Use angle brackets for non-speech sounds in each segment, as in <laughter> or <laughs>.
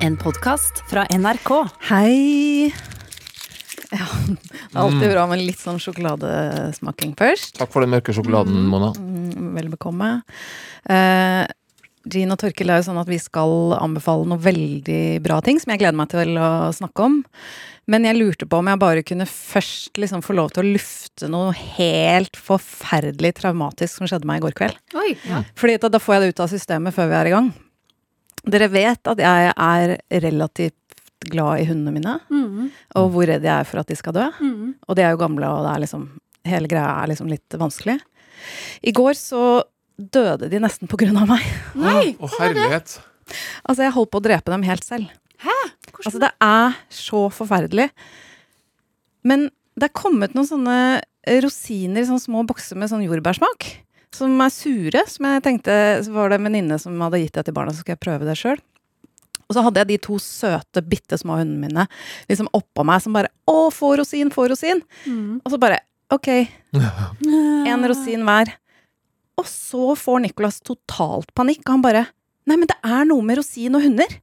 En podkast fra NRK. Hei. Ja, det er alltid bra med litt sånn sjokoladesmaking først. Takk for den mørke sjokoladen, Mona. Mm, Vel bekomme. Eh, Jean og Torkil er jo sånn at vi skal anbefale noen veldig bra ting som jeg gleder meg til å snakke om. Men jeg lurte på om jeg bare kunne først liksom få lov til å lufte noe helt forferdelig traumatisk som skjedde meg i går kveld. Oi, ja. Fordi da, da får jeg det ut av systemet før vi er i gang. Dere vet at jeg er relativt glad i hundene mine, Mm, og hvor redd jeg er for at de skal dø. mm. Og de er jo gamle, og det er liksom Hele greia er liksom litt vanskelig. I går så døde de nesten på grunn av meg. Nei! Å, herlighet. Altså, jeg holdt på å drepe dem helt selv. Hvordan Altså, det er så forferdelig. Men det er kommet noen sånne rosiner i sånne små bokser med sånn jordbærsmak. Som er sure, som jeg tenkte Så var det en venninne som hadde gitt det til barna, så skal jeg prøve det sjøl. Og så hadde jeg de to søte, bitte små hundene mine liksom oppå meg som bare Å, få rosin, få rosin! Mm. Og så bare OK, <laughs> en rosin hver. Og så får Nicolas totalt panikk, og han bare Nei, men det er noe med rosin og hunder.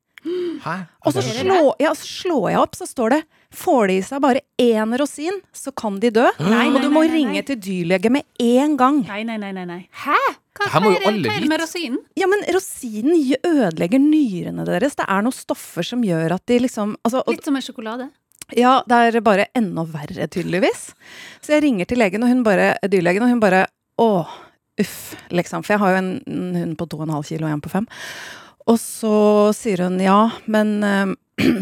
Hæ? Og så slår, ja, så slår jeg opp, så står det Får de i seg bare én rosin, så kan de dø. Nei, og du må nei, nei, ringe nei. til dyrlege med en gang. Nei, nei, nei, nei, nei. Hæ? Hva, hva er det, hva er det med rosinen? Ja, men rosinen ødelegger nyrene deres. Det er noen stoffer som gjør at de liksom altså, og, Litt som en sjokolade. Ja, det er bare enda verre, tydeligvis. Så jeg ringer til legen, og hun bare, dyrlegen, og hun bare Å, uff, liksom. For jeg har jo en, en hund på 2,5 kilo og en på 5. Og så sier hun ja, men eh, <clears throat>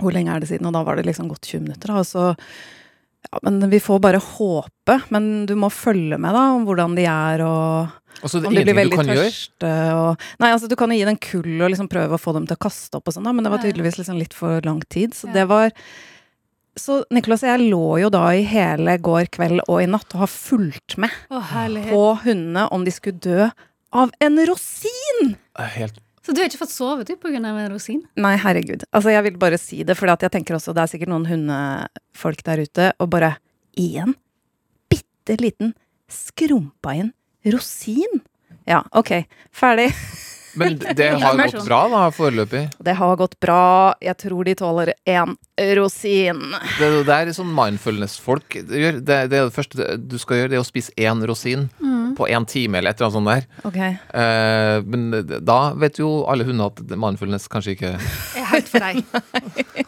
Hvor lenge er det siden? Og da var det liksom gått 20 minutter. Og så Ja, men vi får bare håpe. Men du må følge med, da, om hvordan de er, og altså, så om de blir veldig tørste og Nei, altså du kan jo gi dem kull og liksom prøve å få dem til å kaste opp og sånn, da, men det var tydeligvis liksom litt for lang tid. Så Ja. det var Så Nicolas og jeg lå jo da i hele går kveld og i natt og har fulgt med Å, på hundene om de skulle dø av en rosin! Helt Så du har ikke fått sove du av en rosin? Nei, herregud. Altså, jeg vil bare si det, for jeg tenker også det er sikkert noen hundefolk der ute, og bare én bitte liten skrumpa inn rosin. Ja, ok. Ferdig. <laughs> Men <laughs> det har gått bra, da, foreløpig. Det har gått bra. Jeg tror de tåler én rosin. Det, det er sånn mindfulness-folk gjør. Det, det det første du skal gjøre, det er å spise én rosin Mm. på én time, eller et eller annet sånt der. Okay. Eh, men da vet jo alle hunder at mindfulness kanskje ikke Er helt for deg.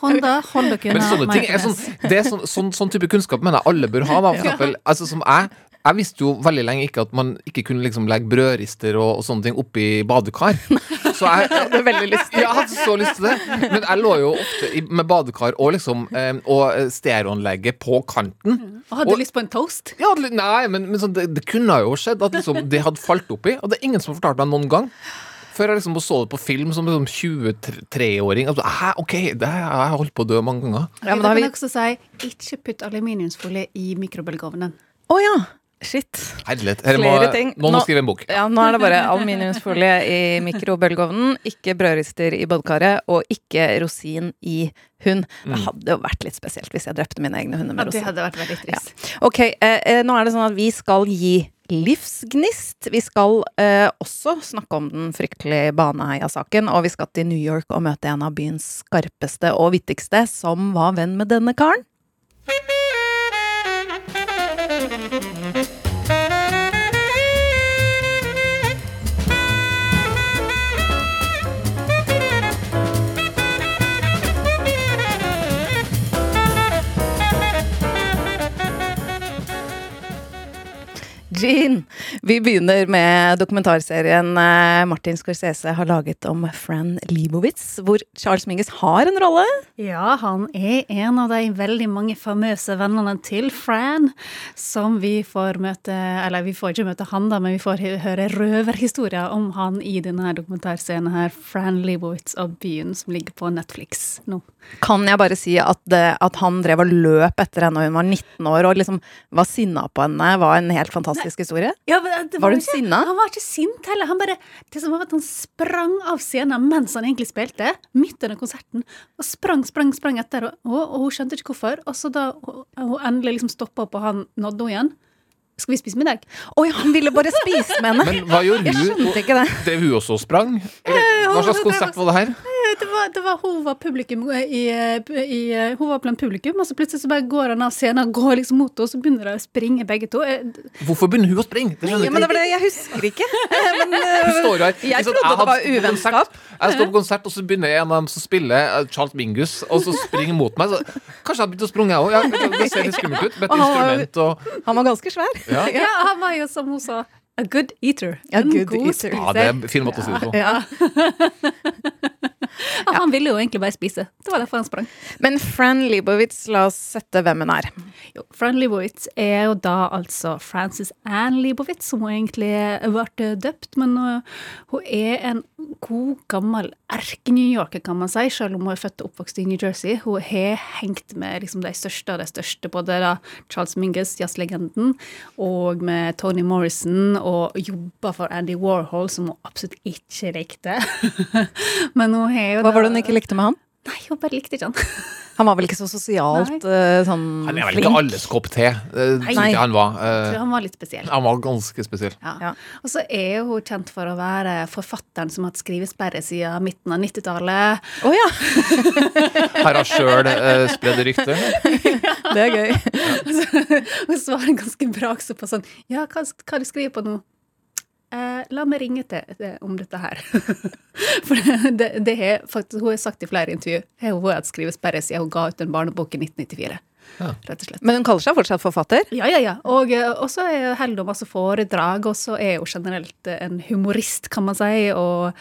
Honda, hold dere Men unna sånne ting er sånn, det er sånn, sånn, sånn type kunnskap mener jeg alle bør ha. Da, for <laughs> eksempel, altså, som jeg, jeg visste jo veldig lenge ikke at man ikke kunne liksom legge brødrister og, og sånne ting oppi badekar. Så jeg, <laughs> jeg hadde veldig lyst til Jeg hadde så lyst til det. Men jeg lå jo ofte i, med badekar og liksom eh, Og eh, stereoanlegget på kanten. Og hadde Og- lyst på en toast? Ja, nei, men, men så, det, det kunne jo skjedd at liksom, det hadde falt oppi. Og det er ingen som har fortalt meg noen gang. Før jeg liksom så det på film som liksom 23-åring. Altså, hæ, ok, det har jeg holdt på å dø mange ganger. Ja, men da har kan vi jeg også si ikke putt aluminiumsfolie i mikrobølgeovnen. Å ja! Shit. Herlighet. Her må, Flere ting. Nå, må Nå- skrive en bok. Ja, nå er det bare aluminiumsfolie i mikrobølgeovnen, ikke brødrister i badekaret, og ikke rosin i hund. Det hadde jo vært litt spesielt hvis jeg drepte mine egne hunder Ja, med det hadde vært veldig trist. Ok, eh, eh, nå er det sånn at vi skal gi livsgnist. Vi skal eh, også snakke om den fryktelige Baneheia-saken, og vi skal til New York og møte en av byens skarpeste og vittigste, som var venn med denne karen. Jean, vi begynner med dokumentarserien eh, Martin Scorsese har laget om Fran Libowitz, hvor Charles Mingus har en rolle. Ja, han er en av de veldig mange famøse vennene til Fran, som vi får møte Eller vi får ikke møte han, da, men vi får hø- høre røverhistorier om han i denne dokumentarserien her, Fran Libowitz og byen, som ligger på Netflix nå. Kan jeg bare si at, det, at han drev og løp etter henne da hun var 19 år, og liksom var sinna på henne, var en helt fantastisk historie? Ja, men det Var du ikke- sinna? Han var ikke sint heller. Han bare, det som var at han sprang av scenen mens han egentlig spilte, midt under konserten. Og sprang, sprang, sprang etter, og, og, og hun skjønte ikke hvorfor. Og så da hun, hun endelig liksom stoppa opp, og han nådde henne igjen. Skal vi spise middag? Oi, han ville bare spise med henne! Men hva gjorde Jeg hun? skjønte ikke det. Drev hun også og sprang? Hva slags konsept var det her? Det var, det var, hun var publikum i, i, Hun var blant publikum, og så plutselig så bare går han av scenen og går liksom mot henne, og så begynner de å springe begge to. Hvorfor begynner hun å springe? Det Ja, men det var det, jeg husker ikke. <laughs> <laughs> Men, Hun står her. jeg trodde trodde det var uvennskap. Jeg står på konsert, og så begynner en av dem som spiller eh, Charles Mingus, og så springer mot meg. Så, kanskje jeg har begynt å sprunge, jeg òg. Ja, det ser litt skummelt ut. Med et han var- instrument og Han var ganske svær. <laughs> Ja. Ja, han var jo, som hun sa, a good eater. A En good god eater. Ja, det er en fin måte å si det på. Ja. Ja, han ville jo egentlig bare spise. Det var derfor han sprang. Men Fran Lebowitz, la oss sette hvem hun er. Jo, Fran Lebowitz er jo da altså Frances Anne Lebowitz, som hun egentlig ble døpt. Men uh, hun er en god, gammel erke-New Yorker, kan man si, selv om hun er født og oppvokst i New Jersey. Hun har hengt med liksom, de største av de største, både da Charles Mingus, jazzlegenden, og med Tony Morrison, og jobba for Andy Warhol, som hun absolutt ikke likte. <laughs> men hun har jo Hva var det hun ikke likte med han? Nei, hun bare likte ikke han. <laughs> Han var vel ikke så sosialt uh, sånn Han er vel flink? ikke alles kopp te. Uh, Nei. han var. Jeg Eh, tror han var litt spesiell. Han var ganske spesiell. Ja. Ja. Og så er hun kjent for å være forfatteren som har hatt skrivesperre siden midten av 90-tallet. Oh, ja, <laughs> Har hun sjøl uh, spredd rykter? <laughs> det er gøy. Hun svarer ganske brak på sånn Ja, hva, hva du skriver på nå? Eh, la meg ringe til det, om dette her. <laughs> For det, det har faktisk, hun har sagt i flere intervju har hun hatt skrivesperre siden hun ga ut en barnebok i 1994. Ja. Rett og slett. Men hun kaller seg fortsatt forfatter? Ja, ja, ja. Og eh, og så er holder hun masse foredrag, og så er hun generelt eh, en humorist, kan man si, og,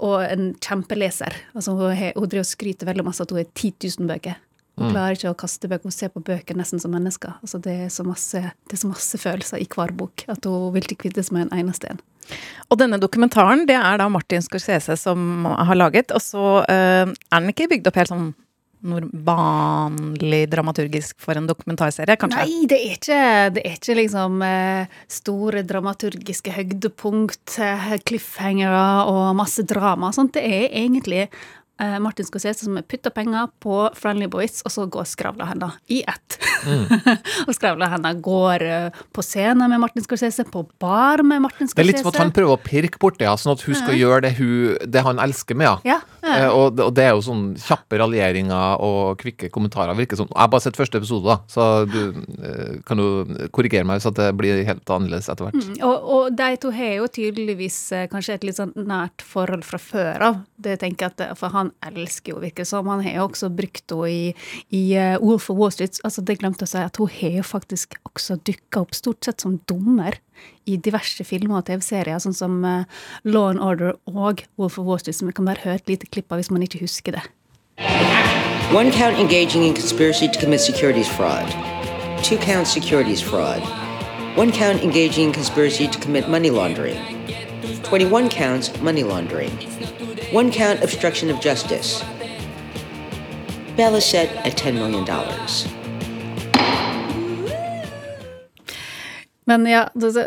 og en kjempeleser. Altså, hun, har- hun driver og skryter veldig masse at hun har 10 000 bøker. Hun klarer ikke å kaste bøker, hun ser på bøker nesten som mennesker. Altså, det, er så masse, det er så masse følelser i hver bok at hun vil ikke kvitte seg med en eneste en. Og denne dokumentaren det er da Martin Scorsese som har laget, og så øh, er den ikke bygd opp helt sånn vanlig dramaturgisk for en dokumentarserie, kanskje? Nei, det er ikke, det er ikke liksom eh, store dramaturgiske høydepunkt, eh, cliffhangere og masse drama. Sånt. Det er egentlig eh, Martin Scorsese som putter penger på Friendly Boys, og så går Skravla henne i ett. <laughs> og Skravla henne går eh, på scenen med Martin Scorsese, på bar med Martin Scorsese. Det er litt som at han prøver å pirke borti henne, sånn at hun skal gjøre det, hun, det han elsker med henne. Ja, ja. Eh, og, det- og det er jo sånn kjappe raljeringer og kvikke kommentarer. Virker som, Jeg har bare sett første episode, da, så du eh, kan jo korrigere meg hvis det blir helt annerledes etter hvert. Mm, Og, og de to har jo tydeligvis eh, kanskje et litt sånn nært forhold fra før av. Det tenker jeg at, For han elsker jo, virker det som. Han har jo også brukt henne i, i eh, Wolf of Wall Street. Altså, det glemte å si at hun har jo faktisk også dukka opp stort sett som dommer i diverse filmer og TV-serier, sånn som eh, Law and Order og Wolf of Wall Street, som vi kan bare høre et lite klipp av hvis man ikke husker det. One count engaging in conspiracy to commit securities fraud. Two counts securities fraud. One count engaging in conspiracy to commit money laundering. 21 counts money laundering. One count obstruction of justice. Is set at $10 million. Men ja, det,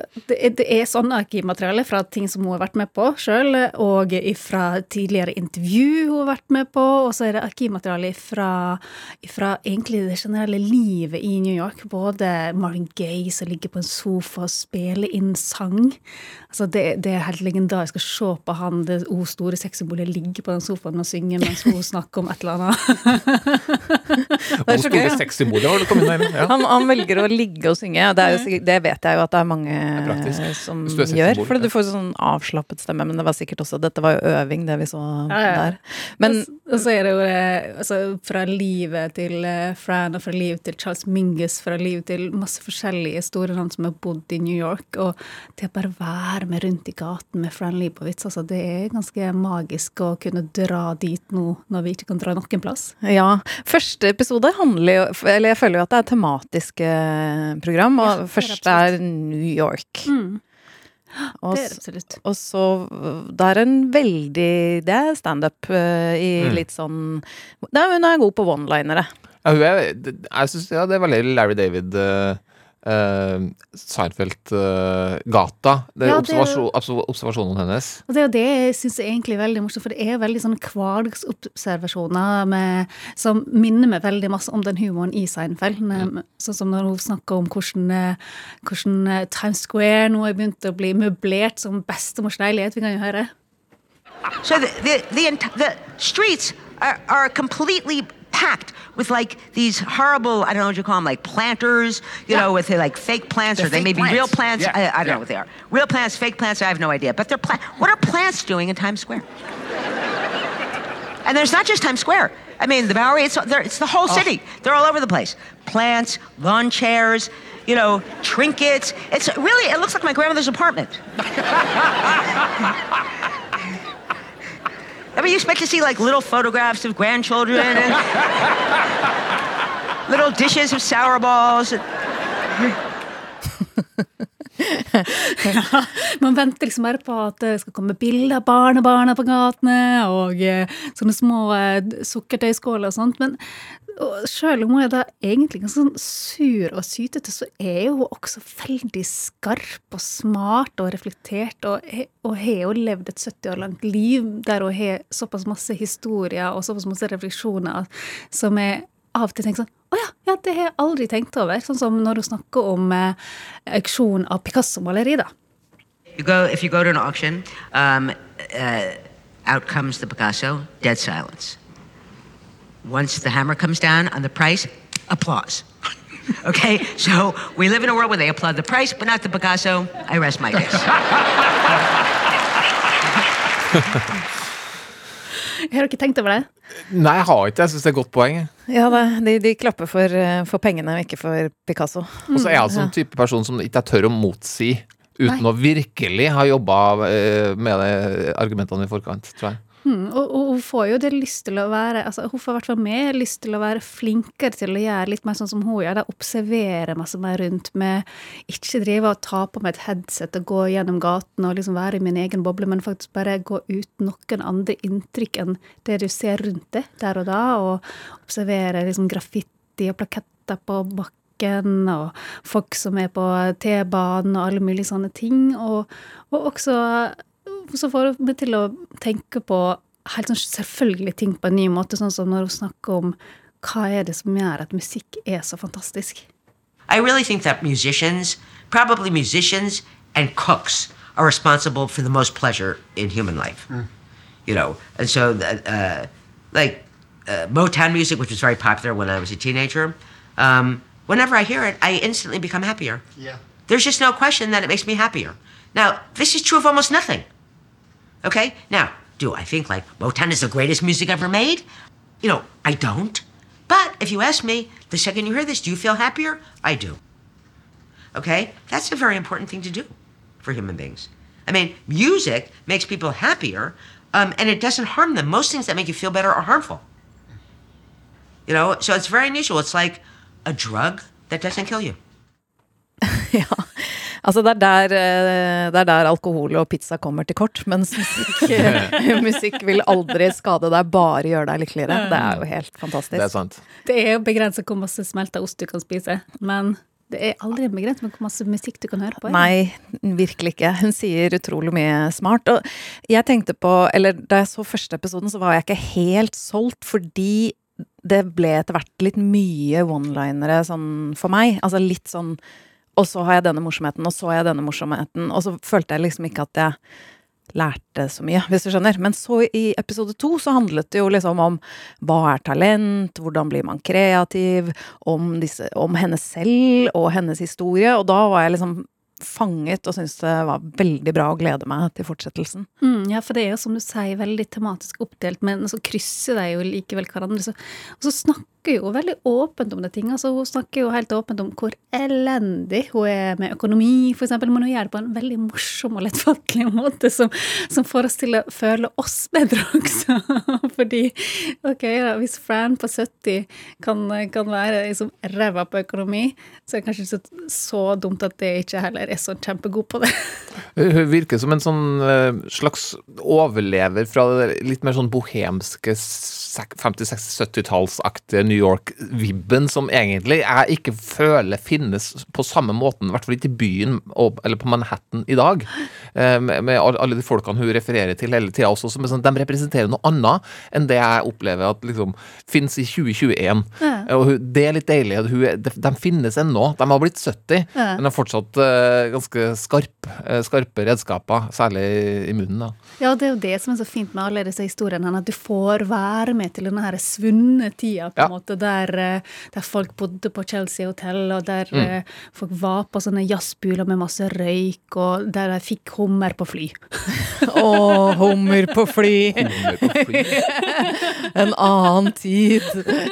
det er- sånn arkivmateriale fra ting som hun har vært med på sjøl, og fra tidligere intervju hun har vært med på, og så er det arkivmateriale fra, fra egentlig det generelle livet i New York. Både Marvin Gaye som ligger på en sofa og spiller inn sang. Altså det, det er helt legendarisk å se på han, det o store sexsymbolet, ligge på den sofaen og synge mens hun snakker om et eller annet. <laughs> Hvor så store sexsymboler har du kommet inn der? Ja. Han, han velger å ligge og synge, og det, er jo, det vet jeg jo at det er mange det er som gjør. For du får sånn avslappet stemme, men det var sikkert også Dette var jo øving, det vi så Ja, ja. der. Men og så er det jo det, altså, fra livet til eh, Fran, og fra livet til Charles Mingus, fra livet til masse forskjellige store navn som har bodd i New York. Og det å bare være med rundt i gaten med Fran Lebowitz, altså, det er ganske magisk å kunne dra dit nå når vi ikke kan dra noen plass. ja, første episode handler jo Eller jeg føler jo at det er tematiske program, og Ja, er første er New York. Og, Det er absolutt. og så Det er en veldig Det er standup uh, i Mm. litt sånn er, Hun er god på one-linere. Ja, hun er, jeg synes, ja, det er veldig Larry David uh, Seinfeld-gata. det er Ja, det er jo- observasjon, observasjonene hennes. Og det er jo det jeg syns er veldig morsomt, for det er veldig sånne hverdagsobservasjoner som minner meg veldig masse om den humoren i Seinfeld. Mm. Sånn som når hun snakker om hvordan, eh, hvordan eh, Times Square nå er begynt å bli møblert som bestemors leilighet. Vi kan jo høre. So the the the, the streets are, are completely packed with like these horrible I don't know what you call them like planters, you know, with like fake plants They're or they may fake be real plants. plants. Yeah, I, I don't yeah. know what they are. Real plants, fake plants. I have no idea. But they're plant. What are plants doing in Times Square? and there's not just Times Square. I mean, the Bowery, it's, it's the whole oh. city. They're all over the place. Plants, lawn chairs. You know, trinkets. It's really, it looks like my grandmother's apartment. <laughs> I mean, you expect to see like little photographs of grandchildren and <laughs> little dishes of sour balls. <laughs> <laughs> Man venter liksom bare på at det skal komme bilder av barnebarna på gatene, og eh, sånne små eh, sukkertøyskåler og sånt. Men selv om hun er da egentlig ganske sånn sur og sytete, så er hun også veldig skarp og smart og reflektert, og, og har jo levd et 70 år langt liv der hun har såpass masse historier og såpass masse refleksjoner som jeg av og til tenker sånn Å ja, ja, det har jeg aldri tenkt over. Sånn som når hun snakker om eh, auksjon av Picasso-maleri, da. You go if you go to an auction, um, uh, out comes the Picasso, dead silence. Once the hammer comes down on the price, applause. <laughs> Okay, so we live in a world where they applaud the price, but not the Picasso. I rest my case. <laughs> <laughs> Har dere tenkt over det? Nei, jeg har ikke det. Jeg syns det er et godt poeng. Ja, de, de klapper for, eh, for pengene ikke for Picasso. Og så er jeg altså en type person som ikke jeg tør å motsi uten Nei. å virkelig ha jobba med de argumentene i forkant, tror jeg. Mm, og, og hun får jo det lyst til å være altså Hun får i hvert fall mer lyst til å være flinkere til å gjøre litt mer sånn som hun gjør. da, Observere masse mer rundt med Ikke drive og ta på meg et headset og gå gjennom gaten og liksom være i min egen boble, men faktisk bare gå uten noen andre inntrykk enn det du ser rundt deg der og da, og observere liksom graffiti og plaketter på bakken og folk som er på T-banen og alle mulige sånne ting. Og, og også så får hun meg til å tenke på helt sånn selvfølgelige ting på en ny måte, sånn som når hun snakker om hva er det som gjør at musikk er så fantastisk. I really think that musicians, probably musicians and cooks, are responsible for the most pleasure in human life. You know, and so uh, like uh, Motown music, which was very popular when I was a teenager. Um, whenever I hear it, I instantly become happier. Yeah. There's just no question that it makes me happier. Now, this is true of almost nothing. Okay? Now, do I think like Motown is the greatest music ever made? You know, I don't. But if you ask me, the second you hear this, do you feel happier? I do. Okay? That's a very important thing to do for human beings. I mean, music makes people happier, um, and it doesn't harm them. Most things that make you feel better are harmful. You know, so it's very unusual. It's like a drug that doesn't kill you. <laughs> Ja. Altså, det er, der, eh, det er der alkohol og pizza kommer til kort, mens musikk, <laughs> musikk vil aldri skade deg, bare gjøre deg lykkeligere. Det er jo helt fantastisk. Det er sant. Det er jo begrenset hvor masse smelta ost du kan spise, men det er aldri begrenset med hvor masse musikk du kan høre på. Nei, virkelig ikke. Hun sier utrolig mye smart. Og jeg tenkte på, eller da jeg så første episoden, så var jeg ikke helt solgt, fordi det ble etter hvert litt mye one-linere sånn for meg. Altså litt sånn Og så har jeg denne morsomheten, og så har jeg denne morsomheten. Og så følte jeg liksom ikke at jeg lærte så mye, hvis du skjønner. Men så i episode to så handlet det jo liksom om hva er talent, hvordan blir man kreativ, om, disse, om henne selv og hennes historie. Og da var jeg liksom fanget og syntes det var veldig bra og gleder meg til fortsettelsen. Mm, ja, for det er jo som du sier, veldig tematisk oppdelt, men så krysser de jo likevel hverandre. Så, og så snakker jo veldig åpent om det ting. Altså, hun snakker jo helt åpent om hvor elendig hun er med økonomi, eksempel, men hun gjør det på en veldig morsom og lettfattelig <laughs> måte som, som får oss til å føle oss bedre også. <laughs> Fordi, ok, da, hvis Fran på 70 kan, kan være liksom ræva på økonomi, så er det kanskje ikke så dumt at det ikke heller er så kjempegod på det. Hun virker som en sånn eh, slags overlever fra det litt mer sånn bohemske 50-60-70-tallsaktige New York-vibben som egentlig jeg ikke føler finnes på samme måten, i hvert fall ikke i byen eller på Manhattan i dag. Eh, Med, alle de folkene hun refererer til hele tida også, som sånn, de representerer noe annet enn det jeg opplever at liksom finnes i 2021. Og det er litt deilig. Hun, de, de finnes ennå. De har blitt 70, Ja. men de er fortsatt eh, ganske skarp, eh, skarpe redskaper, særlig i munnen. da. Ja, det er jo det som er så fint med alle disse historiene, at du får være med til denne her svunne tida, på en Ja. måte, der, eh, der folk bodde på Chelsea Hotel, og der Mm. eh, folk var på sånne jazzbuler med masse røyk, og der de fikk hummer på fly. <laughs> Å, hummer på fly. Hummer på fly. <laughs> En annen tid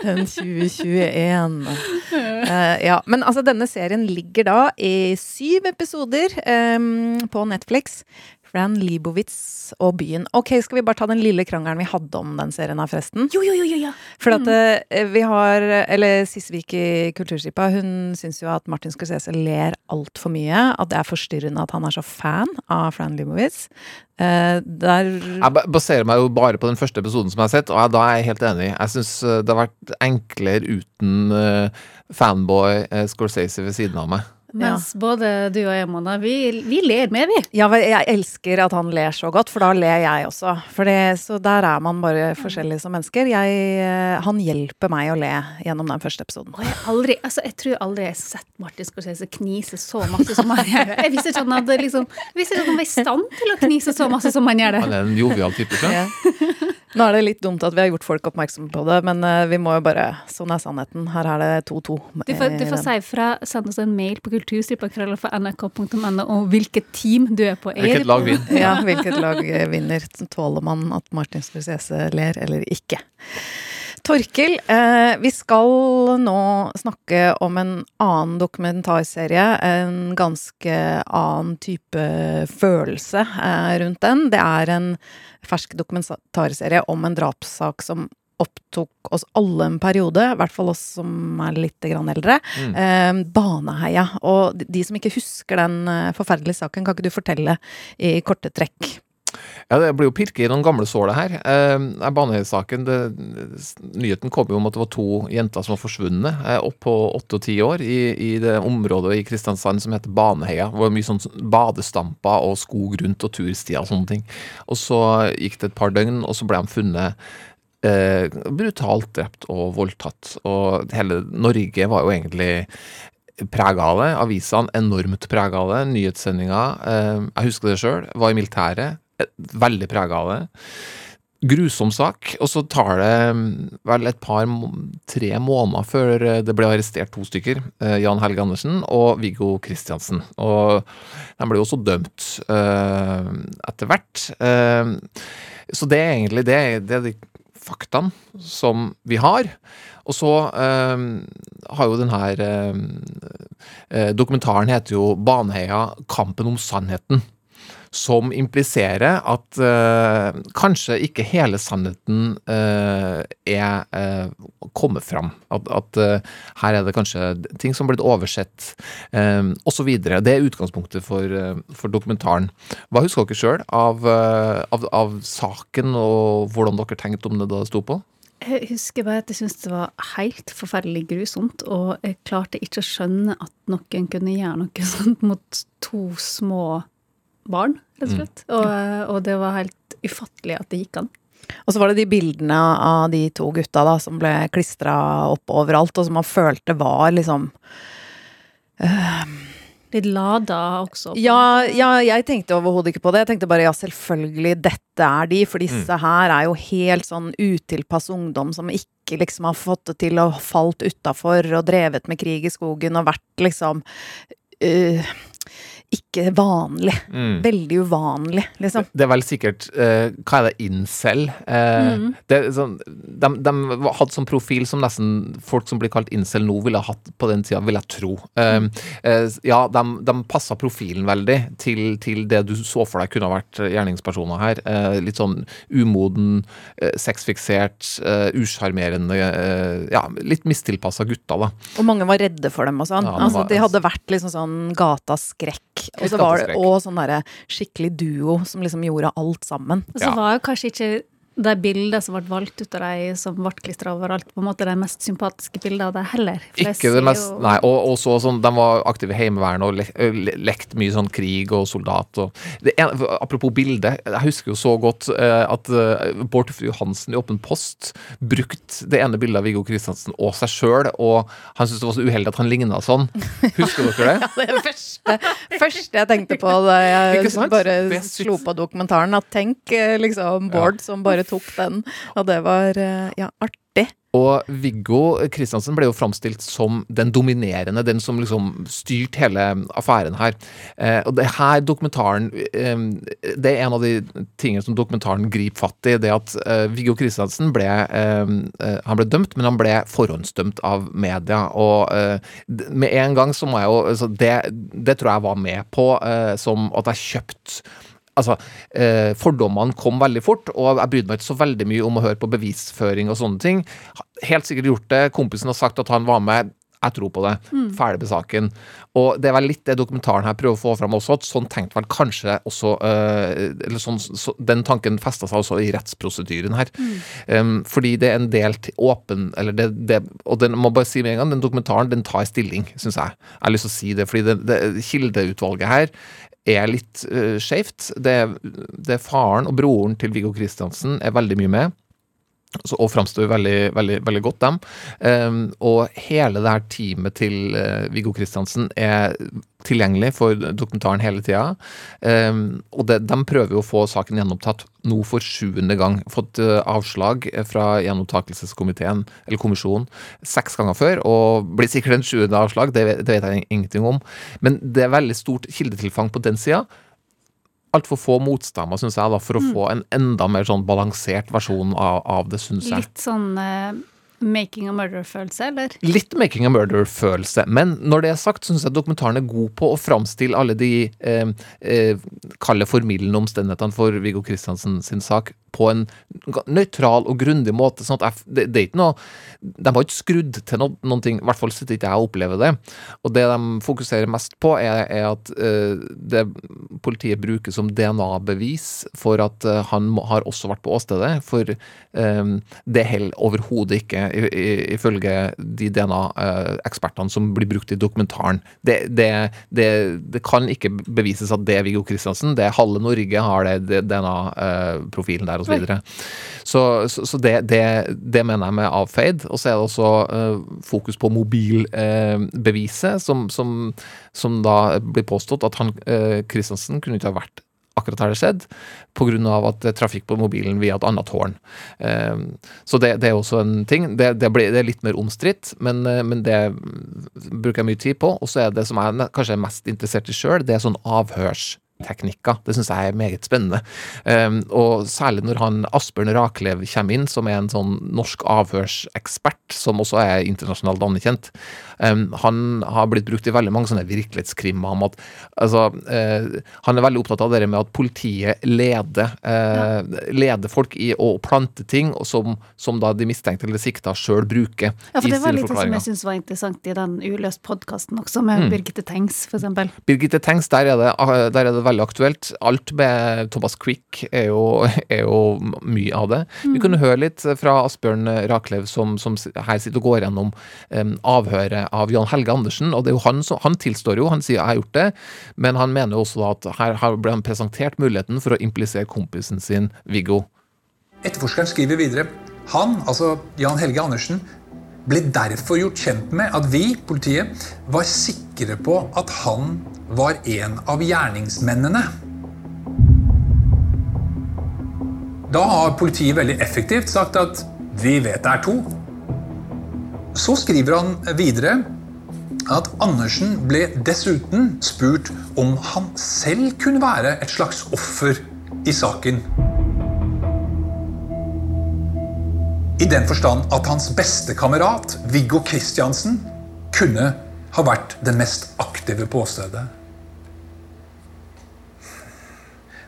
enn 2021. Uh, <laughs> ja, men altså denne serien ligger da i syv episoder um, på Netflix. Fran Libowitz og byen. Ok, skal vi bare ta den lille krangelen vi hadde om den serien her, forresten? Jo, jo, jo, jo, ja. For at mm. vi har Eller Sissvik i Kulturskipa, hun syns jo at Martin Scorsese ler altfor mye. At det er forstyrrende at han er så fan av Fran Libowitz. Uh, der Jeg baserer meg jo bare på den første episoden som jeg har sett, og jeg, da er jeg helt enig. Jeg syns det har vært enklere uten uh, fanboy uh, Scorsese ved siden av meg. Mens både du og jeg, Mona, vi, vi ler med, vi. Ja, jeg elsker at han ler så godt, for da ler jeg også. For det, så der er man bare forskjellige som mennesker. Jeg, eh, han hjelper meg å le gjennom den første episoden. Og jeg, aldri, altså, jeg tror aldri jeg har sett Martin Scorsese knise så masse som han gjør. Jeg visste ikke han hadde liksom, jeg visste ikke at han var i stand til å knise så masse som han gjør det. Han er en jovial type. tror jeg. Nå er det litt dumt at vi har gjort folk oppmerksomme på det, men eh, vi må jo bare Sånn er sannheten. Her er det 2-2. Du får, du får si fra, send oss en mail på kulturstripa.nrk.no om hvilket team du er på. Er Hvilket lag vinner? Ja, hvilket lag eh, vinner? Tåler man at Martin Scorsese ler eller ikke? Torkil, eh, vi skal nå snakke om en annen dokumentarserie. En ganske annen type følelse eh, rundt den. Det er en fersk dokumentarserie om en drapssak som opptok oss alle en periode, i hvert fall oss som er litt grann eldre. Mm. Eh, Baneheia. Og de- de som ikke husker den eh, forferdelige saken, kan ikke du fortelle i korte trekk? Ja, det blir jo pirket i noen gamle sår, det her. Eh, Baneheia-saken, Nyheten kom jo om at det var to jenter som var forsvunnet eh, opp på åtte og ti år i, i det området i Kristiansand som heter Baneheia. Det var mye sånn badestamper og skog rundt og turstier og sånne ting. Og så gikk det et par døgn, og så ble de funnet eh, brutalt drept og voldtatt. Og hele Norge var jo egentlig prega av det. Avisene enormt prega av det. Nyhetssendinger. Eh, jeg husker det sjøl. Var i militæret. Veldig prega av det. Grusom sak. Og så tar det mm, vel et par, tre måneder før eh, det ble arrestert to stykker. Eh, Jan Helge Andersen og Viggo Kristiansen. Og de ble jo også dømt eh, etter hvert. Så det er egentlig det, det er de faktaene som vi har. Og så eh, har jo den her eh, Dokumentaren heter jo 'Baneheia kampen om sannheten'. Som impliserer at eh, kanskje ikke hele sannheten eh, er eh, kommet fram. At, at her er det kanskje ting som er blitt oversett, eh, osv. Det er utgangspunktet for, for dokumentaren. Hva husker dere sjøl av, av, av saken, og hvordan dere tenkte om det da det sto på? Jeg husker bare at jeg syntes det var helt forferdelig grusomt, og jeg klarte ikke å skjønne at noen kunne gjøre noe <laughs> sånt mot to små barn, rett og slett. Og, og det var helt ufattelig at det gikk an. Og så var det de bildene av de to gutta da, som ble klistra opp overalt, og som man følte var liksom Litt lada også. Ja, ja jeg tenkte overhodet ikke på det. Jeg tenkte bare ja, selvfølgelig, dette er de. For disse her er jo helt sånn utilpass ungdom som ikke liksom har fått det til og falt utafor og drevet med krig i skogen og vært liksom øh, ikke vanlig. Mm. Veldig uvanlig, liksom. Det er vel sikkert uh, Hva er det? Incel? Eh, det, er sånn, de, de hadde sånn profil som nesten folk som blir kalt incel nå, ville ha hatt på den tida, vil jeg tro. Uh, ja, de, de passa profilen veldig til, til det du så for deg kunne ha vært gjerningspersoner her. Litt sånn umoden, uh, sexfiksert, usjarmerende Ja, litt mistilpassa gutter, da. Og mange var redde for dem og sånn. Ja, altså, de hadde vært liksom sånn gatas skrekk. Og så var det òg sånn derre skikkelig duo som liksom gjorde alt sammen. Og så var jo kanskje ikke de bildene som ble valgt ut av de som ble klistra overalt, på en måte de mest sympatiske bildene av dem heller. For Ikke det mest jo- Nei, og, og så sånn, de var aktive i Heimevernet og le, le, lekt mye sånn krig og soldat og det en, Apropos bilde, jeg husker jo så godt eh, at eh, Bård Tufte Johansen i Åpen post brukte det ene bildet av Viggo Kristiansen og seg sjøl, og han syntes det var så uheldig at han ligna sånn. Husker dere det? <laughs> ja, Det er første, første jeg tenkte på da jeg <laughs> bare slo på dokumentaren, at tenk eh, liksom Bård som bare tok den, og det var eh, ja, artig. Og Viggo Kristiansen ble jo framstilt som den dominerende, den som liksom styrte hele affæren her. Eh, og det her dokumentaren eh, Det er en av de tingene som dokumentaren griper fatt i. Det at eh, Viggo Kristiansen ble eh, eh, Han ble dømt, men han ble forhåndsdømt av media. Og med en gang så må jeg jo altså det, det tror jeg var med på, som at jeg kjøpte Altså, eh, Fordommene kom veldig fort, og jeg brydde meg ikke så veldig mye om å høre på bevisføring og sånne ting. Helt sikkert gjort det. Kompisen har sagt at han var med. Jeg tror på det. Ferdig med saken. Og det er vel litt det dokumentaren her prøver å få fram også, at sånn tenkte vel kanskje også øh, Eller sånn, så, den tanken festa seg også i rettsprosedyren her. Um, fordi det er en del til åpen Eller det, det Og den må bare si med en gang, den dokumentaren den tar stilling, syns jeg. Jeg har lyst til å si det, fordi det, det, kildeutvalget her er litt uh, skjevt. Det, det er faren og broren til Viggo Kristiansen er veldig mye med. Så, og framstår veldig, veldig, veldig godt, dem. Um, og hele det her teamet til uh, Viggo Kristiansen er tilgjengelig for dokumentaren hele tida. Um, og det, de prøver jo å få saken gjenopptatt nå for sjuende gang. Fått uh, avslag fra gjenopptakelseskomiteen, eller kommisjonen, seks ganger før. Og blir sikkert en sjuende avslag, det, det vet jeg ingenting om. Men det er veldig stort kildetilfang på den sida altfor få motstemmer, syns jeg, da, for å få en enda mer sånn balansert versjon av, av det, syns jeg. Litt sånn eh, making a murder-følelse, eller? Litt making a murder-følelse, men når det er sagt, syns jeg dokumentaren er god på å framstille alle de eh, eh, kalde formildende omstendighetene for Viggo Kristiansen sin sak på en nøytral og grundig måte. sånn at jeg, det, det er ikke noe De har ikke skrudd til no, noen ting, i hvert fall sitter ikke jeg og opplever det. Og det de fokuserer mest på, er, er at eh, det politiet bruker som DNA-bevis for at eh, han må, har også vært på åstedet. For eh, det holder overhodet ikke, ifølge de DNA-ekspertene som blir brukt i dokumentaren. Det, det, det, det kan ikke bevises at det er Viggo Kristiansen. Det er halve Norge har det, DNA-profilen der, osv. Så, videre. så, så, så det, det, det mener jeg med avfeid. Og så er det også eh, fokus på mobilbeviset, som, som, som da blir påstått at han eh, Kristiansen kunne ikke ha vært akkurat her det skjedde, pga. at det er trafikk på mobilen via et annet tårn. Eh, så det, det er også en ting. Det, det, ble, det er litt mer omstridt, men, eh, men det bruker jeg mye tid på. Og så er det som jeg kanskje er mest interessert i sjøl, det er sånn avhørsteknikker. Det syns jeg er meget spennende. Um, og særlig når han Asbjørn Raklev kommer inn, som er en sånn norsk avhørsekspert, som også er internasjonalt anerkjent. Um, han har blitt brukt i veldig mange sånne virkelighetskrimmer om at altså, uh, Han er veldig opptatt av det med at politiet leder, eh, leder folk i å plante ting som, som da de mistenkte eller sikta sjøl bruker Ja, for det var litt som jeg syns var interessant i den Uløst-podkasten også, med Mm. Birgitte Tengs, eksempel. Birgitte Tengs, der er, det, der er det veldig aktuelt. Alt med Thomas Quick er jo, <laughs> er jo mye av det. Vi kunne høre litt fra Asbjørn Raklev, som, som her sitter og går gjennom um, avhøret av Jan Helge Andersen. og det er jo Han som, han tilstår jo, han sier 'jeg har gjort det', men han mener jo også at her, her ble han presentert muligheten for å implisere kompisen sin Viggo. Etterforskeren skriver videre Han, altså Jan Helge Andersen, ble derfor gjort kjent med at vi, politiet, var sikre på at han var en av gjerningsmennene. Da har politiet veldig effektivt sagt at vi vet det er to. Så skriver han videre at Andersen ble dessuten spurt om han selv kunne være et slags offer i saken. I den forstand at hans beste kamerat, Viggo Kristiansen, kunne ha vært den mest aktive på åstedet.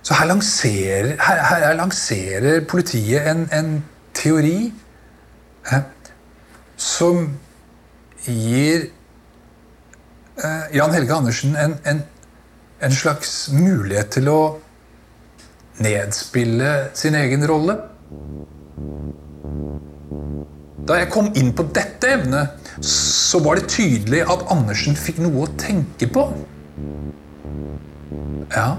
Så her lanserer, her, her lanserer politiet en, en teori som gir eh, Jan Helge Andersen en, en, en slags mulighet til å nedspille sin egen rolle. Da jeg kom inn på dette evnet, så var det tydelig at Andersen fikk noe å tenke på. Ja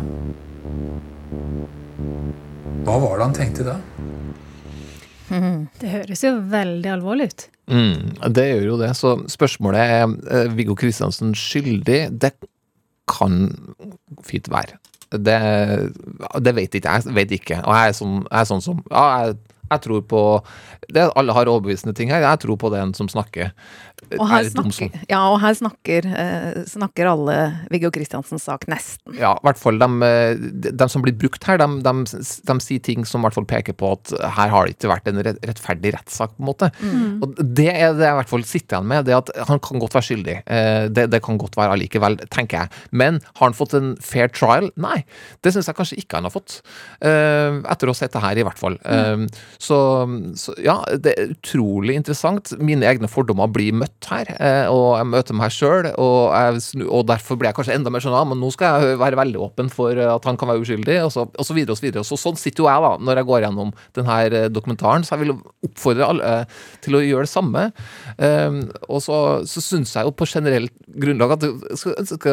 Hva var det han tenkte da? <laughs> Det høres jo veldig alvorlig ut. Mm, det gjør jo det. Så spørsmålet er eh, Viggo Kristiansen skyldig? Det kan fint være. Det, det vet ikke jeg. Vet ikke. Og jeg er, sånn, jeg er sånn som Ja, jeg, jeg tror på det, Alle har overbevisende ting her. Jeg tror på den som snakker. Og her Er snakker, ja, og her snakker, eh, snakker alle Viggo Kristiansens sak, nesten. Ja, i hvert fall de, de, de som blir brukt her, de, de, de sier ting som i hvert fall peker på at her har det ikke vært en rettferdig rettssak, på en måte. Og det er det jeg i hvert fall sitter igjen med, det at han kan godt være skyldig. Eh, Det, det kan godt være allikevel, tenker jeg. Men har han fått en fair trial? Nei, det syns jeg kanskje ikke han har fått. Eh, Etter å ha sett det her, i hvert fall. Eh, Så, så ja, det er utrolig interessant. Mine egne fordommer blir møtt her, eh, og jeg møter meg sjøl, og, og derfor blir jeg kanskje enda mer sånn ja, men nå skal jeg være veldig åpen for eh, at han kan være uskyldig, og så, og så videre og så videre. Så sånn sitter jo jeg da, når jeg går gjennom denne eh, dokumentaren, så jeg vil oppfordre alle til å gjøre det samme. Eh, og så, så syns jeg jo på generelt grunnlag at,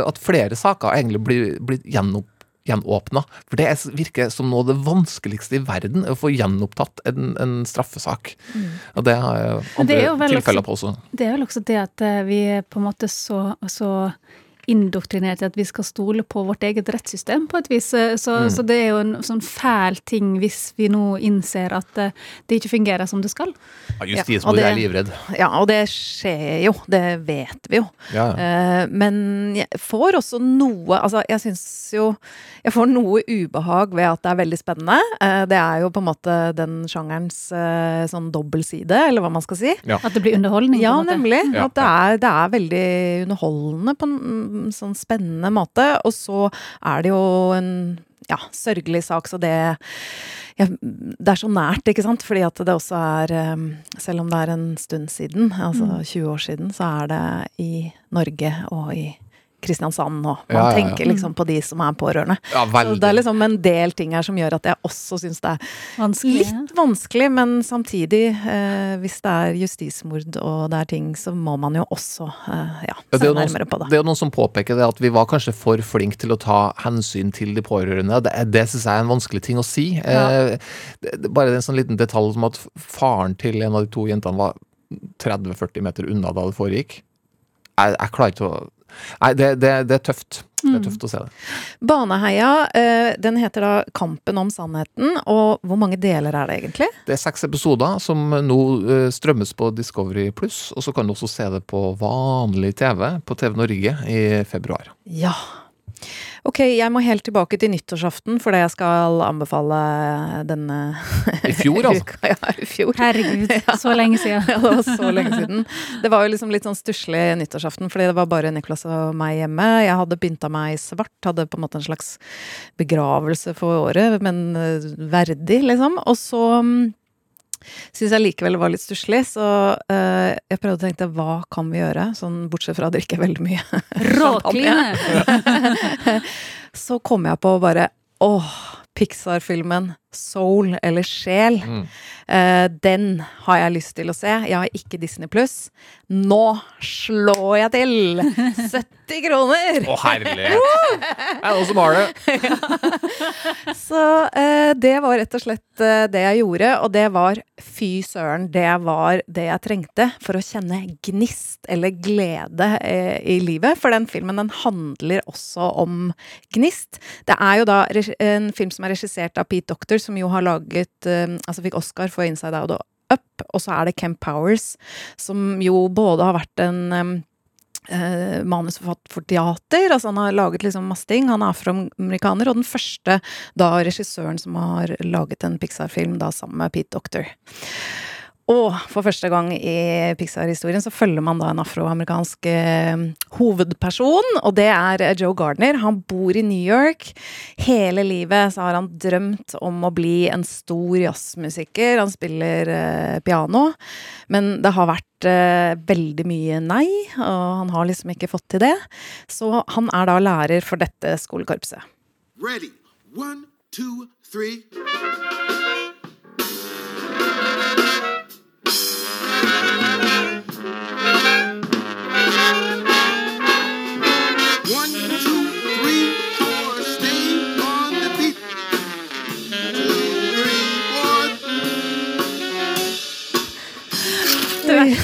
at flere saker egentlig blir, blir gjenopp gjenåpna. For det er- virker som noe av det vanskeligste i verden, å få gjenopptatt en, en straffesak. Og det har jeg Mm. Andre er tilfeller også- på også. Det er vel også det at eh, vi på en måte så, så indoktrinert i at vi skal stole på vårt eget rettssystem, på et vis. Eh, Så, Mm. så det er jo en sånn fæl ting hvis vi nå innser at eh, det ikke fungerer som det skal. Ja, Ja, Justismord er livredd. Ja, og det skjer jo, det vet vi jo. Ja. Eh, men jeg får også noe Altså, jeg syns jo Jeg får noe ubehag ved at det er veldig spennende. Det er jo på en måte den sjangerens sånn dobbeltside, eller hva man skal si. Ja. At det blir underholdning. Ja, nemlig. At det er, det er veldig underholdende på en sånn spennende måte. Og så er det jo en ja, sørgelig sak, så det ja, Det er så nært, ikke sant? Fordi at det også er eh, Selv om det er en stund siden, altså 20 år siden, så er det i Norge og i Kristiansand nå. Man Ja, ja, ja. tenker liksom på de som er pårørende. Ja, Så det er liksom en del ting her som gjør at jeg også syns det er Vanskelig. Litt vanskelig, men samtidig, eh, hvis det er justismord og det er ting, så må man jo også eh, ja, se er nærmere på det. det er jo noen som påpeker det at vi var kanskje for flinke til å ta hensyn til de pårørende. Det, er- det syns jeg er en vanskelig ting å si. Eh, det, det, bare en sånn liten detalj som at faren til en av de to jentene var 30-40 meter unna da det foregikk. Jeg, jeg klarer ikke å Nei, det, det, det er tøft. Det er tøft å se det. Baneheia, eh, den heter da Kampen om sannheten, og hvor mange deler er det egentlig? Det er seks episoder som nå eh, strømmes på Discovery Pluss, og så kan du også se det på vanlig TV på TV Norge i februar. Ja. Ok, jeg må helt tilbake til nyttårsaften, fordi jeg skal anbefale denne I fjor, altså. <laughs> uka. Ja, i fjor. Herregud, så lenge siden. <laughs> Ja, det var så lenge siden. Det var jo liksom litt sånn stusslig nyttårsaften, fordi det var bare Niklas og meg hjemme. Jeg hadde pynta meg svart, hadde på en måte en slags begravelse for året, men eh, verdig, liksom. Og så mm, syns jeg likevel var litt stusslig, så uh, jeg prøvde å tenke hva kan vi gjøre, sånn bortsett fra å drikke veldig mye. <laughs> Råkline! <laughs> Så kom jeg på bare åh, Pixar-filmen Soul eller Sjel. Mm. uh, den har jeg lyst til å se. Jeg har ikke Disney pluss. Nå slår jeg til! <laughs> 70 kroner! Å, herlighet! Det er noen som har det. <laughs> Så uh, det var rett og slett uh, det jeg gjorde, og det var fy søren, det var det jeg trengte for å kjenne gnist eller glede i livet. For den filmen den handler også om gnist. Det er jo da en film som er regissert av Pete Doctor, som jo har laget eh, Altså fikk Oscar for Inside Out og Up, og så er det Kemp Powers, som jo både har vært en em, eh, manusforfatter for teater. Altså han har laget liksom masse ting. Han er afroamerikaner, og den første da regissøren som har laget en Pixar-film da sammen med Pete Doctor. Og for første gang i Pixar-historien så følger man da en afroamerikansk eh, hovedperson, og det er eh, Joe Gardner. Han bor i New York. Hele livet så har han drømt om å bli en stor jazzmusiker. Han spiller eh, piano, men det har vært veldig mye nei, og han har liksom ikke fått til det. Så han er da lærer for dette skolekorpset. Ready. One, two, three.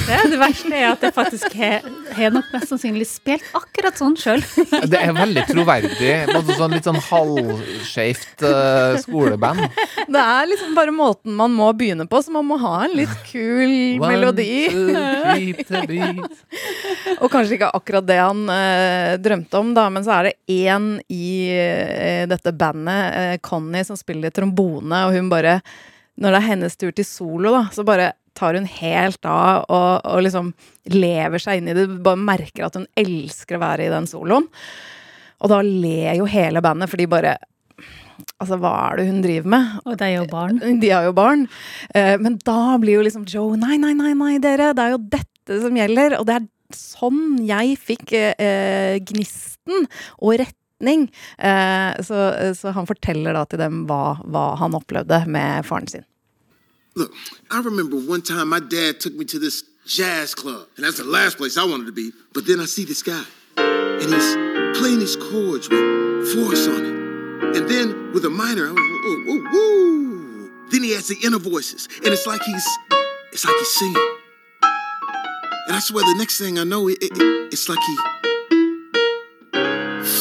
Det det verste er at jeg faktisk har har nok mest sannsynlig spilt akkurat sånn sjøl. Det er veldig troverdig. Måte sånn litt sånn halvskeivt uh, skoleband. Det er liksom bare måten man må begynne på, så man må ha en litt kul melodi. One, two, three. Og kanskje ikke akkurat det han uh, drømte om, da, men så er det én i uh, dette bandet, Connie, som spiller trombone, og hun bare Når det er hennes tur til solo, da, så bare tar hun helt av og, og liksom lever seg inn i det. Bare merker at hun elsker å være i den soloen. Og da ler jo hele bandet, for de bare Altså, hva er det hun driver med? Og det er jo barn. De har jo barn. Eh, men da blir jo liksom Joe Nei, nei, nei, nei, dere. Det er jo dette som gjelder. Og det er sånn jeg fikk eh, gnisten og retning. Eh, så, så han forteller da til dem hva, hva han opplevde med faren sin. Look, I remember one time my dad took me to this jazz club, and that's the last place I wanted to be. But then I see this guy, and he's playing these chords with force on it. And then with a minor, oh, I was, ooh, ooh, ooh. Then he has the inner voices, and it's like he's, it's like he's singing. And I swear, the next thing I know, it, it, it's like he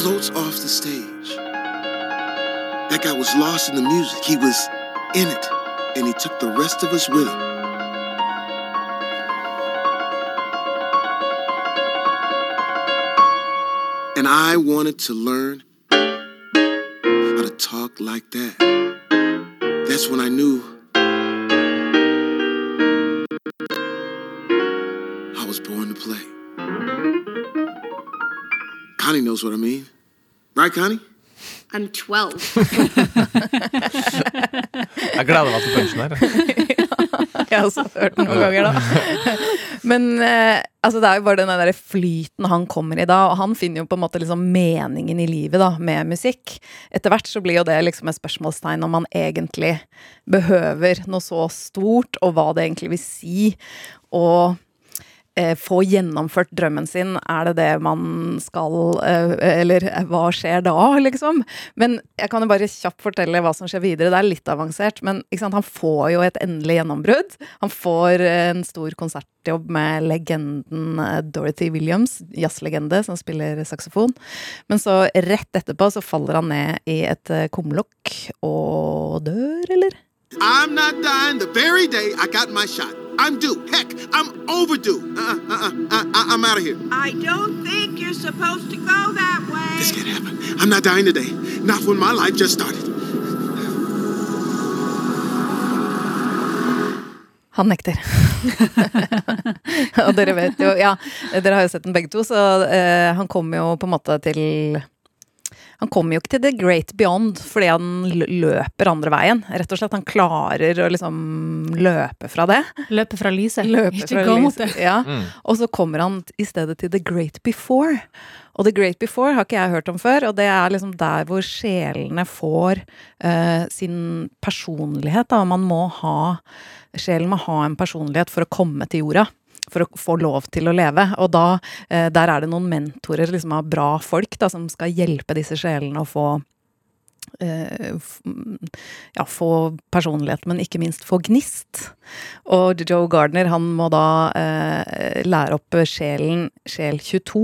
floats off the stage. That guy was lost in the music. He was in it, and he took the rest of us with him. And I wanted to learn how to talk like that. That's when I knew I was born to play. Connie knows what I mean. Right, Connie? I'm 12. <laughs> Jeg gleder meg til punchen her. Jeg <laughs> har også hørt den noen ganger, da. Men eh, altså, det er jo bare den der flyten han kommer i da, og han finner jo på en måte liksom meningen i livet da, med musikk. Etter hvert så blir jo det liksom et spørsmålstegn om man egentlig behøver noe så stort, og hva det egentlig vil si eh, få gjennomført drømmen sin, er det det man skal eh, Eller eh, hva skjer da, <laughs> liksom? Men jeg kan jo bare kjapt fortelle hva som skjer videre. Det er litt avansert, men han får jo et endelig gjennombrudd. Han får eh, en stor konsertjobb med legenden eh, Dorothy Williams, jazzlegende, som spiller saksofon. Men så rett etterpå så faller han ned i et eh, kumlokk og dør, eller? I'm not dying the very day I got my shot. I'm due. Heck, I'm overdue. Uh-uh, uh, uh, I'm out of here. I don't think you're supposed to go that way. This can't happen. I'm not dying today. Not when my life just started. Han nekter. <laughs> og dere vet jo Ja, dere har jo sett den begge to, så eh, han kommer jo på en måte til Han kommer jo ikke til the great beyond fordi han løper andre veien. Rett og slett. Han klarer å liksom løpe fra det. Løpe fra lyset. Løpe Ikke fra gå mot det. Ja. Og så kommer han i stedet til the great before. Og the great before har ikke jeg hørt om før, og det er liksom der hvor sjelene får uh, sin personlighet. Da. Man må ha Sjelen må ha en personlighet for å komme til jorda. For å få lov til å leve. Og da, eh, der er det noen mentorer liksom, av bra folk da, som skal hjelpe disse sjelene å få eh, ja, få personlighet, men ikke minst få gnist. Og Joe Gardner han må da eh, lære opp sjelen, sjel 22.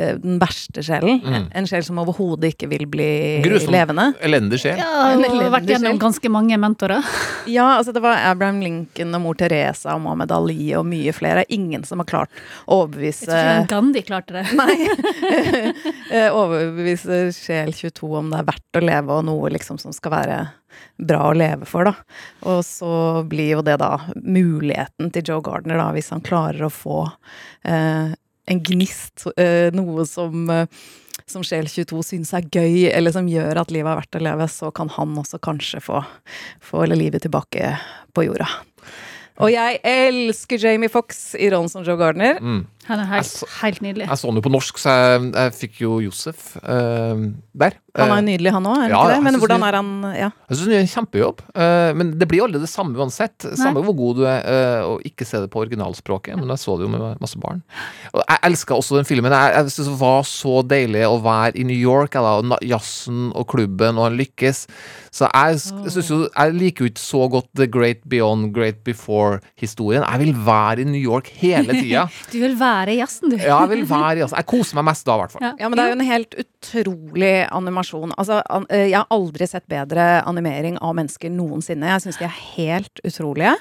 eh, Den verste sjelen. Mm. En sjel som overhodet ikke vil bli Grusom, levende. elendig sjel. Ja, hun har vært gjennom ganske mange mentorer. <laughs> Ja, altså det var Abraham Lincoln og mor Teresa og Mohammed Ali og mye flere. Ingen som har klart å overbevise Jeg tror ikke Gandhi klarte det. <laughs> Nei. <laughs> Eh, Overbevise sjel 22 om det er verdt å leve, og noe liksom som skal være bra å leve for, da. Og så blir jo det da muligheten til Joe Gardner, da, hvis han klarer å få eh, en gnist, eh, noe som eh, som Sjel 22 syns er gøy, eller som gjør at livet er verdt å leve, så kan han også kanskje få, få livet tilbake på jorda. Og jeg elsker Jamie Fox i rollen som Joe Gardner. Mm. Han er helt, så- helt nydelig. Jeg så han jo på norsk, så jeg, jeg fikk jo Josef uh, der. Han er Eh, jo nydelig, han òg, ja? Men hvordan er han Ja. Jeg syns han gjør en kjempejobb, Uh, men det blir aldri det samme uansett. Samme hvor god du er, uh, å ikke se det på originalspråket, men jeg så det jo med masse barn. Og jeg elska også den filmen. Jeg, jeg synes det var så deilig å være i New York, jeg da, og jazzen og klubben, og han lykkes. Så jeg, synes jo, jeg liker jo ikke så godt The Great Beyond, Great Before-historien. Jeg vil være i New York hele tida. <laughs> Du vil være i jazzen, du. Ja, jeg vil være jazzen. Jeg koser meg mest da, i hvert fall. Ja. Ja, men det er jo en helt utrolig animasjon. Altså, an, eh, jeg har aldri sett bedre animering av mennesker noensinne. Jeg syns de er helt utrolige.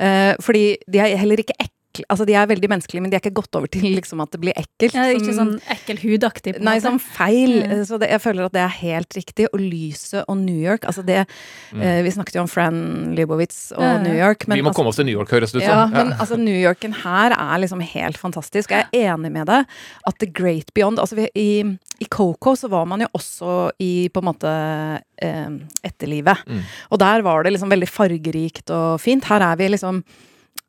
Uh, fordi de er heller ikke ekle. Altså, de er veldig menneskelige, men de er ikke gått over til liksom at det blir ekkelt. Ja, ikke sånn ekkel hudaktig. på en Nei, sånn feil. Mm. Eh, Så det, jeg føler at det er helt riktig. Og lyset og New York Altså det eh, Vi snakket jo om Fran Libowitz og Ja, ja. New York. Men Vi må altså, komme oss til New York, høres det ut ja, som. men altså New Yorken her er liksom helt fantastisk. Jeg er enig med deg at The Great Beyond Altså vi, i, i Coco så var man jo også i på en måte eh, etterlivet. Mm. Og der var det liksom veldig fargerikt og fint. Her er vi liksom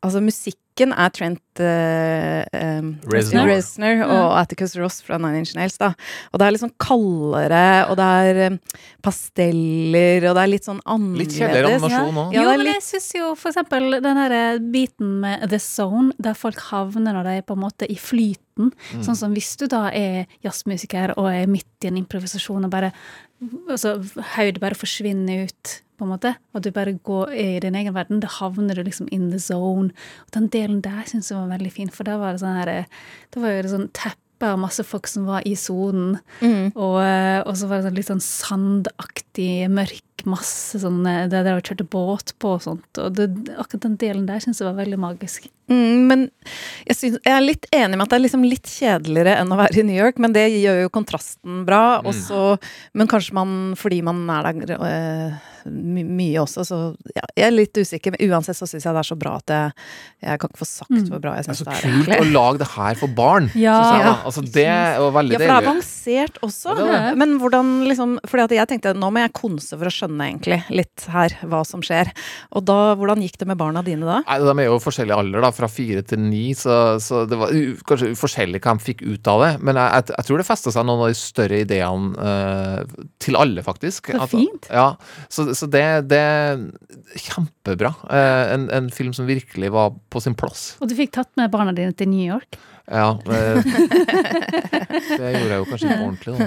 Altså musikken er Trent eh, eh, Reznor. Reznor og Atticus Ross fra Nine Inch Nails. da Og det er litt sånn kaldere, og det er um, pasteller, og det er litt sånn annerledes. Litt kjedeligere animasjon òg. Ja, jo, men litt- jeg syns jo for eksempel den her biten med The Zone, der folk havner når de er på en måte i flyten. Mm. Sånn som hvis du da er jazzmusiker og er midt i en improvisasjon og bare altså, Høyde bare forsvinner ut, på en måte, og du bare går i din egen verden, da havner du liksom in the zone. Og den delen der syns jeg var veldig fin, for da var det sånn her eh, Det var jo det sånn teppe av masse folk som var i sonen. Mm. Og, eh, og så var det sånn litt sånn sandaktig, mørk masse sånn Det Der de kjørte båt på og sånt. Og det, akkurat den delen der syns jeg var veldig magisk. Mm, men jeg, synes, jeg er litt enig med at det er liksom litt kjedeligere enn å være i New York, men det gjør jo kontrasten bra. Mm. Også, men kanskje man, fordi man er der øh, my, mye også, så ja, jeg er litt usikker. Men uansett så syns jeg det er så bra at jeg, jeg kan ikke få sagt hvor bra jeg Det er så kult å lage det her for barn. Ja. jeg. Ja. Altså, det var veldig Ja, for det er deilig. avansert også. Ja, det er det. Men hvordan liksom Fordi at jeg tenkte nå må jeg konse for å skjønne egentlig litt her hva som skjer. Og da, hvordan gikk det med barna dine da? Nei, De er jo forskjellig alder, da, fra fire til ni, så, så det var kanskje forskjellig hva de fikk ut av det. Men jeg, jeg, jeg tror det festa seg noen av de større ideene eh, til alle, faktisk. Så At- fint. Ja, så, så det, det er kjempebra. Eh, en, en film som virkelig var på sin plass. Og du fikk tatt med barna dine til New York. Ja. Det, <laughs> det gjorde jeg jo kanskje ikke ordentlig, da.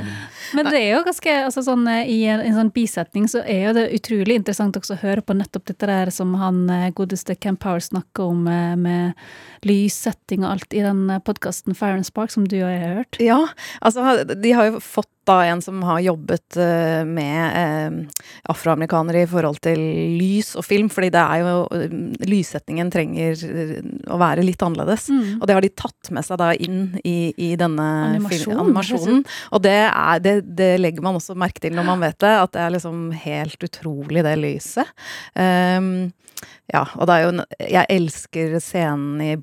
men- det er jo ganske altså sånn, eh, I en, en sånn bisetning så er jo det utrolig interessant også å høre på nettopp dette der som han eh, godeste Camp Power snakker om eh, med lyssetting og alt i den podkasten Fire and Spark, som du og jeg har hørt. Ja, altså de har jo fått da en som har jobbet eh, med eh, afroamerikanere i forhold til lys og film, fordi det er jo eh, Lyssetningen trenger å være litt annerledes. Mm. Og det har de tatt med seg da inn i, i denne Animasjon, film, animasjonen. Og det, er, det, det legger man også merke til når man vet det, at det er liksom helt utrolig, det lyset. Um, ja, og det er jo en, Jeg elsker scenen i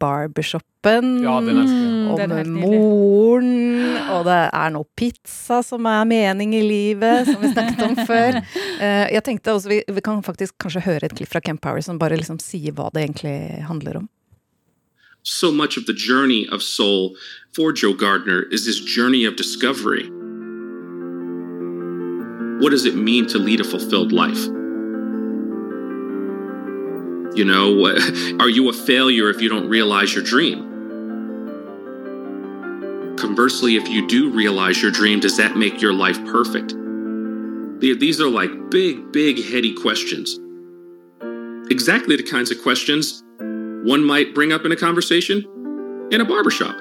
barbershopen. Ja. Mm, Og med moren, og det er noe pizza som er mening i livet, som vi snakket om før. <laughs> Eh, jeg tenkte også, vi, vi kan faktisk kanskje høre et klipp fra Camp Power som bare liksom sier hva det egentlig handler om. so much of the journey of soul for Joe Gardner is this journey of discovery. What does it mean to lead a fulfilled life? You know, <laughs> are you a failure if you don't realize your dream? Conversely, if you do realize your dream, does that make your life perfect? These are like big, big, heady questions. Exactly the kinds of questions one might bring up in a conversation in a barbershop.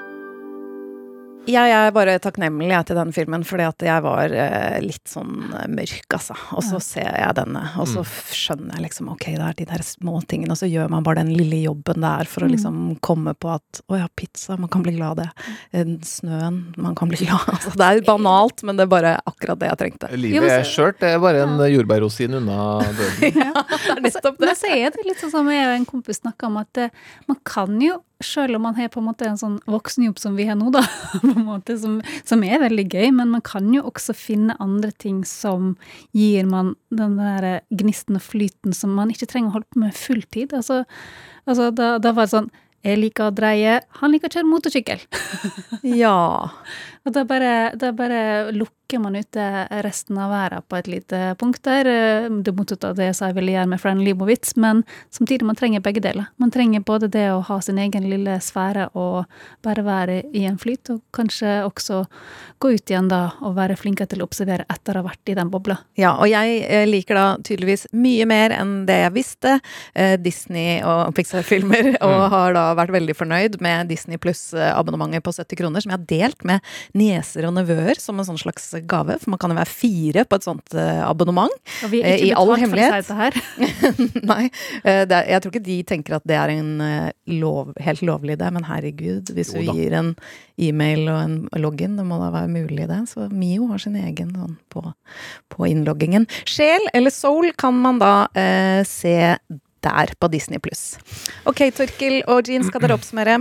Jeg er bare takknemlig jeg, til den filmen, fordi at jeg var eh, litt sånn eh, mørk, altså. Og så ser jeg denne, og så skjønner jeg liksom ok, det er de der små tingene, og så gjør man bare den lille jobben det er for å liksom komme på at å ja, pizza, man kan bli glad av det. Eh, Snøen, man kan bli <laughs> glad. Altså, det er banalt, men det er bare akkurat det jeg trengte. Livet er skjørt. Det er bare en jordbærrosin unna døden. <laughs> ja, <laughs> nettopp det. Men så er det litt sånn som jeg og en kompis snakka om, at man kan jo, selv om man har på en måte en sånn voksenjobb som vi har nå, da, <laughs> på en måte, som, som er veldig gøy, men man kan jo også finne andre ting som gir man den der gnisten og flyten som man ikke trenger å holde på med fulltid. Altså, altså da, da var det sånn Jeg liker å dreie, han liker å kjøre motorsykkel. <laughs> Ja. Og da bare, da bare lukker man ute resten av verden på et lite punkt der. eh, Det motsatte av det jeg sa jeg ville gjøre med Fran Libowitz, men samtidig man trenger begge deler. Man trenger både det å ha sin egen lille sfære og bare være i en flyt, og kanskje også gå ut igjen da og være flinkere til å observere etter å ha vært i den bobla. Ja, og jeg eh, liker da tydeligvis mye mer enn det jeg visste. Eh, Disney og Pixar-filmer, og har da vært veldig fornøyd med Disney pluss-abonnementet på 70 kroner, som jeg har delt med nieser og nevøer som en sånn slags gave, for man kan jo være fire på et sånt eh, abonnement. Og vi er Eh, ikke i all hemmelighet. for å si dette her. <laughs> Nei, eh, det er, jeg tror ikke de tenker at det er en eh, lov, helt lovlig idé, men herregud, hvis du gir en e-mail og en login, det må da være mulig det. Så Mio har sin egen sånn på, på innloggingen. Sjel eller soul kan man da eh, se der på Disney pluss. Ok, Torkil og Jean, skal dere oppsummere?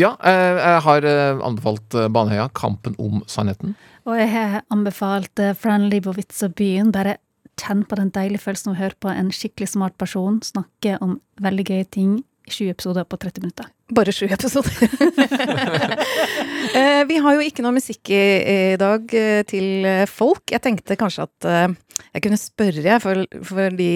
Ja, eh, jeg har eh, anbefalt eh, Baneheia, 'Kampen om sannheten'. Og jeg har anbefalt Fran Libowitz og byen. Bare kjenn på den deilige følelsen av å høre på en skikkelig smart person snakke om veldig gøye ting i 20 episoder på 30 minutter. Bare sju episoder. <laughs> Eh, vi har jo ikke noe musikk i, i dag eh, til eh, folk. Jeg tenkte kanskje at jeg kunne spørre, jeg, for, fordi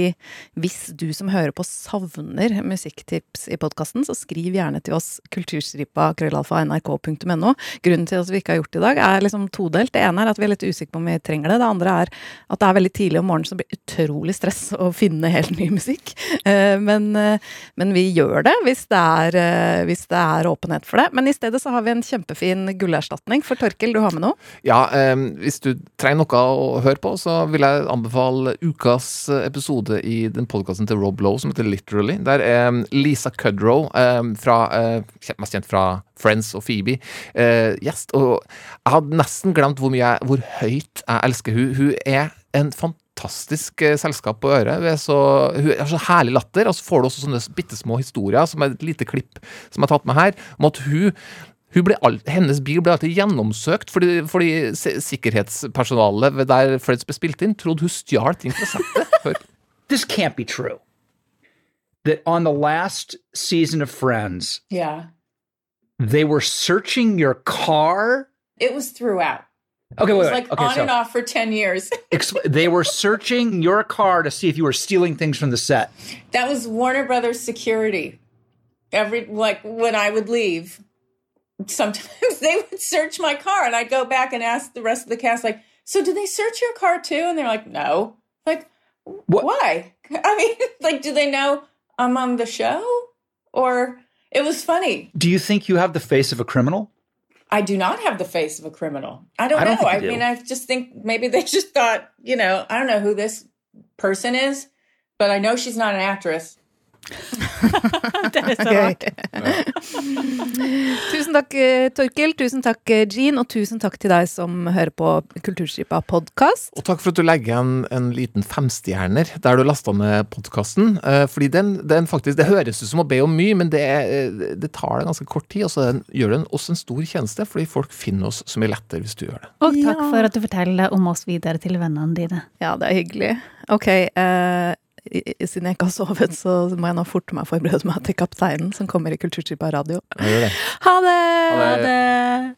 hvis du som hører på savner musikktips i podkasten, så skriv gjerne til oss kulturstripa krøllalfa nrk.no. Grunnen til at vi ikke har gjort det i dag, er liksom todelt. Det ene er at vi er litt usikre på om vi trenger det. Det andre er at det er veldig tidlig om morgenen, så det blir utrolig stress å finne helt ny musikk. Men, men vi gjør det hvis det, er, hvis det er åpenhet for det. Men i stedet så har vi en kjempefin gullerstatning. For Torkel, du har med noe? Ja, eh, hvis du trenger noe å høre på, så vil jeg anbefale ukas eh, episode i den podkasten til Rob Lowe som heter Literally. Der er Lisa Kudrow, eh, fra, eh, mest kjent fra Friends og Phoebe, eh, gjest. Og jeg hadde nesten glemt hvor, mye jeg, hvor høyt jeg elsker hun. Hun er en fantastisk eh, selskap på øret. Hun, er så, hun har så herlig latter, og så får du også sånne bitte små historier, som er et lite klipp som jeg har tatt med her, om at hun hun ble all, hennes bil ble alltid gjennomsøkt fordi, fordi sikkerhetspersonalet ved der Freds ble spilt inn, trodde hun stjal ting fra settet. <laughs> This can't be true. That on the last season of Friends, Yeah. they were searching your car. It was throughout. Okay, It was wait. like okay, on so and off for 10 years. <laughs> they were searching your car to see if you were stealing things from the set. that was Warner Brothers security. Every, like, when I would leave, sometimes <laughs> they would search my car and I'd go back and ask the rest of the cast, like, so do they search your car too? And they're like, no. Like, What- why? <laughs> I mean, like, do they know I'm on the show? Or it was funny. Do you think you have the face of a criminal? I do not have the face of a criminal. I don't I don't know. I do. mean, I just think maybe they <laughs> just thought, you know, I don't know who this person is, but I know she's not an actress. <laughs> Det er så rart. tusen takk, eh, Torkil. Tusen takk, eh, Jean. Og tusen takk til deg som hører på Kulturstripa podkast. Og takk for at du legger igjen en liten femstjerner der du lasta ned podkasten. Eh, fordi den, den faktisk, Det høres ut som å be om mye, men det, er, det tar det ganske kort tid. Og så den- gjør den oss en stor tjeneste, fordi folk finner oss så mye lettere hvis du gjør det. Og takk Ja. for at du forteller om oss videre til vennene dine. Ja, det er hyggelig. Ok, eh, i- siden jeg ikke har sovet, så må jeg nå forte meg forberede meg til Kapteinen, som kommer i Kulturskipa radio. Gjør det. Ha det! Ha det.